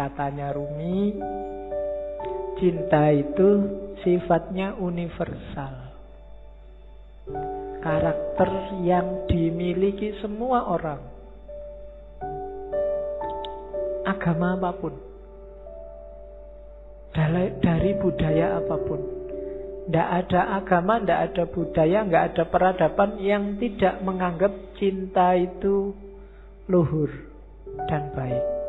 Katanya Rumi, cinta itu sifatnya universal. Karakter yang dimiliki semua orang. Agama apa pun. Dari budaya apa pun. Tidak ada agama, tidak ada budaya, nggak ada peradaban yang tidak menganggap cinta itu luhur dan baik.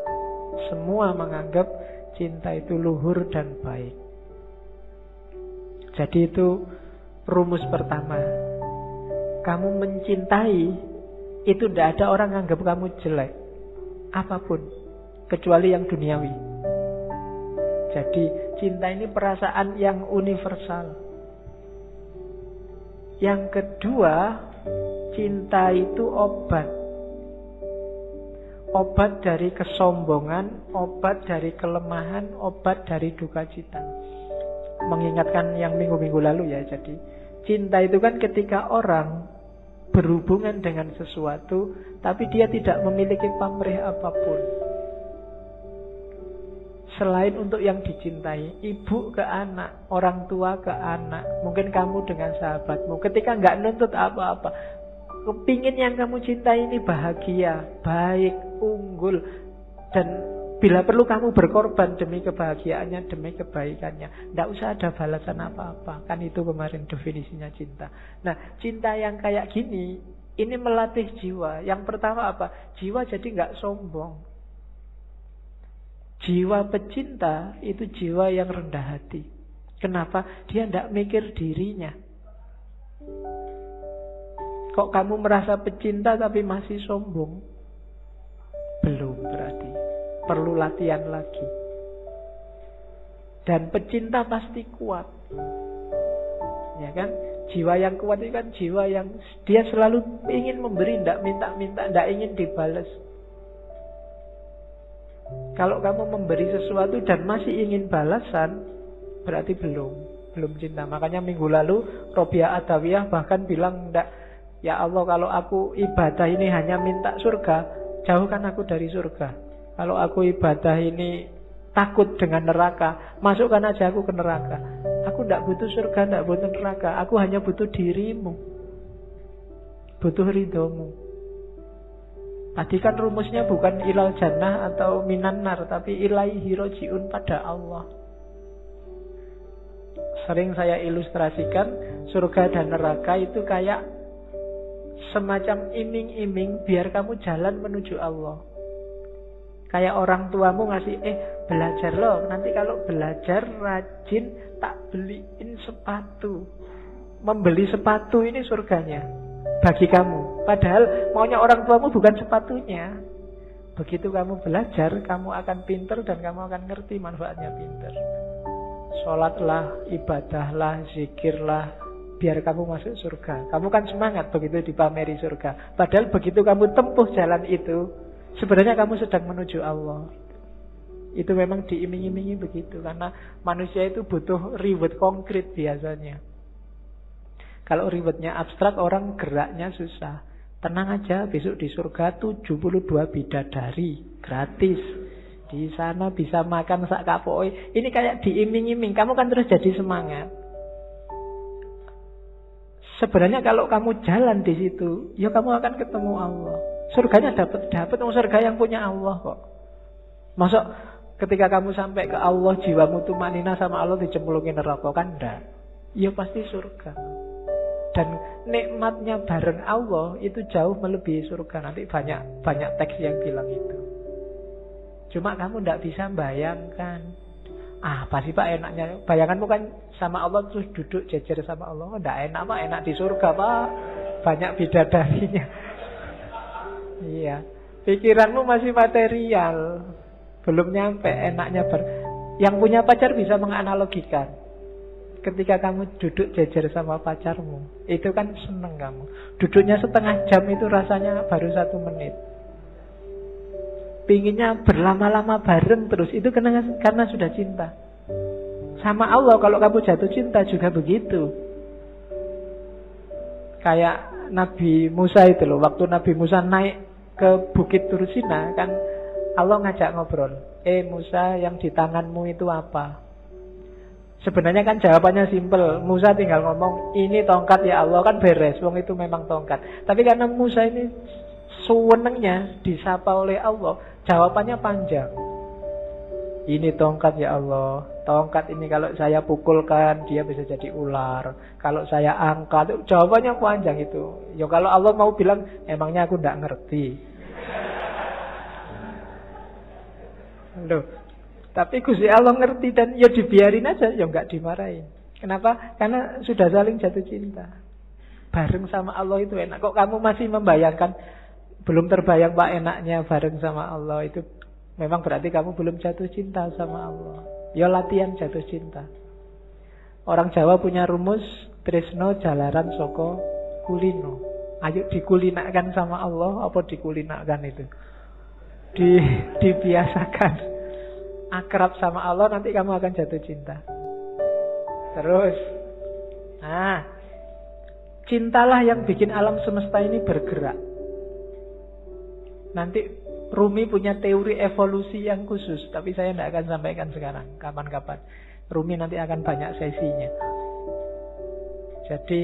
Semua menganggap cinta itu luhur dan baik. Jadi itu rumus pertama. Kamu mencintai itu tidak ada orang anggap kamu jelek. Apa pun. Kecuali yang duniawi. Jadi cinta ini perasaan yang universal. Yang kedua, cinta itu obat. Obat dari kesombongan, obat dari kelemahan, obat dari duka cita. Mengingatkan yang minggu-minggu lalu ya, jadi cinta itu kan ketika orang berhubungan dengan sesuatu, tapi dia tidak memiliki pamrih apa pun selain untuk yang dicintai, ibu ke anak, orang tua ke anak, mungkin kamu dengan sahabatmu, ketika nggak nuntut apa-apa, kepingin yang kamu cintai ini bahagia, baik, unggul, dan bila perlu kamu berkorban demi kebahagiaannya, demi kebaikannya, tidak usah ada balasan apa-apa, kan itu kemarin definisinya cinta. Nah, cinta yang kayak gini, ini melatih jiwa. Yang pertama apa? Jiwa jadi nggak sombong, Jiwa pecinta itu jiwa yang rendah hati. Kenapa? Dia tidak mikir dirinya. Kok kamu merasa pecinta tapi masih sombong? Belum berarti. Perlu latihan lagi. Dan pecinta pasti kuat. Ya kan? Jiwa yang kuat itu kan jiwa yang dia selalu ingin memberi, tidak minta-minta, tidak ingin dibalas. Kalau kamu memberi sesuatu dan masih ingin balasan, berarti belum, belum cinta. Makanya minggu lalu Robia Adawiyah bahkan bilang ndak, ya Allah kalau aku ibadah ini hanya minta surga, jauhkan aku dari surga. Kalau aku ibadah ini takut dengan neraka, masukkan aja aku ke neraka. Aku ndak butuh surga, ndak butuh neraka. Aku hanya butuh dirimu. Butuh ridhomu. Tadi kan rumusnya bukan ilal jannah atau minan nar, tapi ilaihi rojiun pada Allah. Sering saya ilustrasikan surga dan neraka itu kayak semacam iming-iming biar kamu jalan menuju Allah. Kayak orang tuamu ngasih, eh belajar loh, nanti kalau belajar rajin tak beliin sepatu. Membeli sepatu ini surganya bagi kamu. Padahal maunya orang tuamu bukan sepatunya. Begitu kamu belajar, kamu akan pinter dan kamu akan ngerti manfaatnya pinter. Sholatlah, ibadahlah, zikirlah, biar kamu masuk surga. Kamu kan semangat begitu dipameri surga. Padahal begitu kamu tempuh jalan itu, sebenarnya kamu sedang menuju Allah. Itu memang diiming-imingi begitu karena manusia itu butuh reward konkret biasanya. Kalau ribetnya abstrak orang geraknya susah. Tenang aja, besok di surga 72 bidadari gratis. Di sana bisa makan sak kapoi. Ini kayak diiming-iming. Kamu kan terus jadi semangat. Sebenarnya kalau kamu jalan di situ, ya kamu akan ketemu Allah. Surganya dapat dapat surga yang punya Allah kok. Masuk ketika kamu sampai ke Allah jiwamu tuh manina sama Allah dicemplungin neraka kan enggak. Ya pasti surga. Dan nikmatnya bareng Allah itu jauh melebihi surga. Nanti banyak banyak teks yang bilang itu. Cuma kamu tidak bisa bayangkan. Ah, pasti Pak enaknya. Bayanganmu kan sama Allah terus duduk jejer sama Allah. Tidak enak Pak, enak di surga Pak. Banyak bidadarinya. iya. Pikiranmu masih material. Belum nyampe enaknya ber... Yang punya pacar bisa menganalogikan ketika kamu duduk jajar sama pacarmu, itu kan seneng kamu. Duduknya setengah jam itu rasanya baru satu menit. Pinginnya berlama-lama bareng terus, itu karena, karena sudah cinta. Sama Allah kalau kamu jatuh cinta juga begitu. Kayak Nabi Musa itu loh, waktu Nabi Musa naik ke Bukit Tursina kan Allah ngajak ngobrol. Eh Musa yang di tanganmu itu apa? Sebenarnya kan jawabannya simpel. Musa tinggal ngomong, ini tongkat ya Allah kan beres. Wong itu memang tongkat. Tapi karena Musa ini suwenengnya disapa oleh Allah, jawabannya panjang. Ini tongkat ya Allah. Tongkat ini kalau saya pukulkan dia bisa jadi ular. Kalau saya angkat, jawabannya panjang itu. Ya kalau Allah mau bilang, emangnya aku tidak ngerti. Loh, tapi Gusti Allah ngerti dan ya dibiarin aja, ya nggak dimarahin. Kenapa? Karena sudah saling jatuh cinta. Bareng sama Allah itu enak. Kok kamu masih membayangkan belum terbayang pak enaknya bareng sama Allah itu memang berarti kamu belum jatuh cinta sama Allah. Ya latihan jatuh cinta. Orang Jawa punya rumus Trisno jalaran soko kulino. Ayo dikulinakan sama Allah apa dikulinakan itu? Di dibiasakan akrab sama Allah nanti kamu akan jatuh cinta. Terus, nah, cintalah yang bikin alam semesta ini bergerak. Nanti Rumi punya teori evolusi yang khusus, tapi saya tidak akan sampaikan sekarang, kapan-kapan. Rumi nanti akan banyak sesinya. Jadi,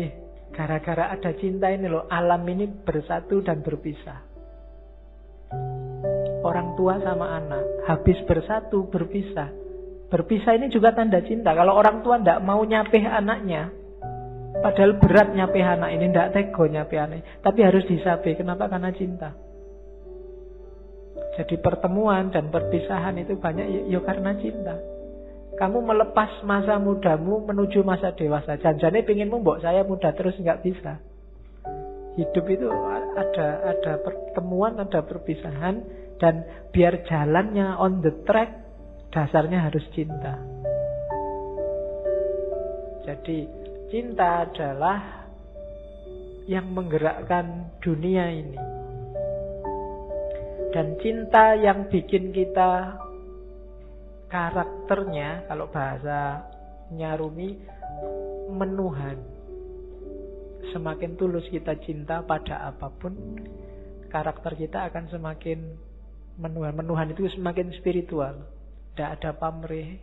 gara-gara ada cinta ini loh, alam ini bersatu dan berpisah orang tua sama anak habis bersatu berpisah. Berpisah ini juga tanda cinta. Kalau orang tua tidak mau nyapih anaknya, padahal berat nyapih anak ini, tidak tego nyapih anak, tapi harus disapih. Kenapa? Karena cinta. Jadi pertemuan dan perpisahan itu banyak ya, ya karena cinta. Kamu melepas masa mudamu menuju masa dewasa. Janjane pengen membok saya muda terus nggak bisa. Hidup itu ada ada pertemuan, ada perpisahan, dan biar jalannya on the track, dasarnya harus cinta. Jadi cinta adalah yang menggerakkan dunia ini. Dan cinta yang bikin kita karakternya, kalau bahasa nyarumi, menuhan. Semakin tulus kita cinta pada apa pun, karakter kita akan semakin menuhan. Menuhan itu semakin spiritual. Tidak ada pamrih.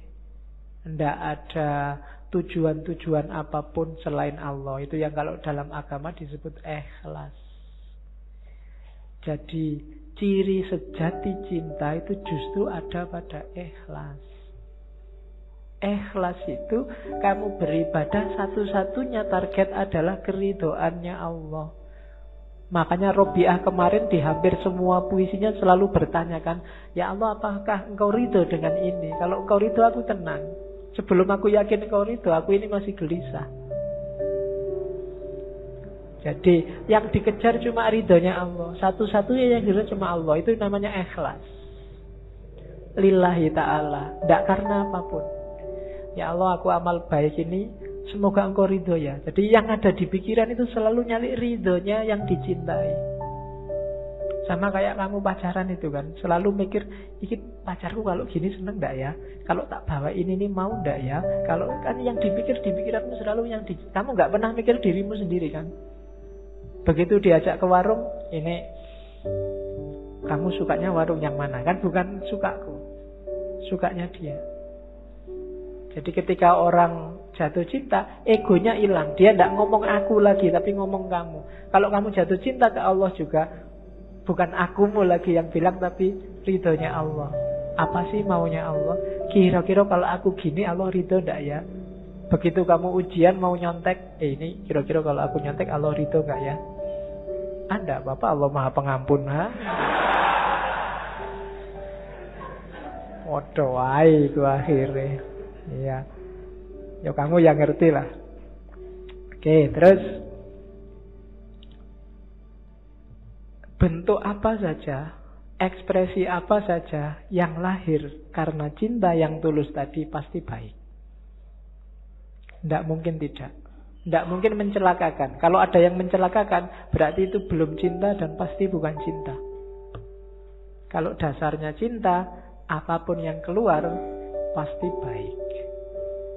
Tidak ada tujuan-tujuan apa pun selain Allah. Itu yang kalau dalam agama disebut ikhlas. Jadi ciri sejati cinta itu justru ada pada ikhlas. Ikhlas itu kamu beribadah satu-satunya target adalah keridoannya Allah. Makanya Robiah kemarin di hampir semua puisinya selalu bertanyakan, Ya Allah apakah engkau ridho dengan ini? Kalau engkau ridho aku tenang. Sebelum aku yakin engkau ridho, aku ini masih gelisah. Jadi yang dikejar cuma ridhonya Allah. Satu-satunya yang dikejar cuma Allah. Itu namanya ikhlas. Lillahi ta'ala. Tidak karena apa pun. Ya Allah aku amal baik ini Semoga engkau ridho ya. Jadi yang ada di pikiran itu selalu nyali ridhonya yang dicintai. Sama kayak kamu pacaran itu kan. Selalu mikir, iki pacarku kalau gini seneng ndak ya? Kalau tak bawa ini nih mau ndak ya? Kalau kan yang dipikir di pikiranmu selalu yang di... Kamu nggak pernah mikir dirimu sendiri kan? Begitu diajak ke warung, ini kamu sukanya warung yang mana? Kan bukan sukaku. Sukanya dia. Jadi ketika orang jatuh cinta, egonya hilang. Dia tidak ngomong aku lagi, tapi ngomong kamu. Kalau kamu jatuh cinta ke Allah juga, bukan akumu lagi yang bilang, tapi ridhonya Allah. Apa sih maunya Allah? Kira-kira kalau aku gini, Allah ridho tidak ya? Begitu kamu ujian mau nyontek, eh ini kira-kira kalau aku nyontek, Allah ridho nggak ya? Anda, Bapak Allah Maha Pengampun, ha? Waduh, itu akhirnya. Iya. Ya kamu yang ngerti lah. Oke, terus bentuk apa saja, ekspresi apa saja yang lahir karena cinta yang tulus tadi pasti baik. Tidak mungkin tidak. Tidak mungkin mencelakakan. Kalau ada yang mencelakakan, berarti itu belum cinta dan pasti bukan cinta. Kalau dasarnya cinta, apa pun yang keluar pasti baik.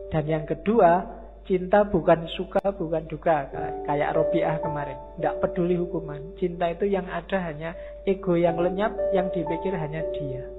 Dan yang kedua, cinta bukan suka, bukan duka. Kayak Robiah kemarin. Tidak peduli hukuman. Cinta itu yang ada hanya ego yang lenyap, yang dipikir hanya dia.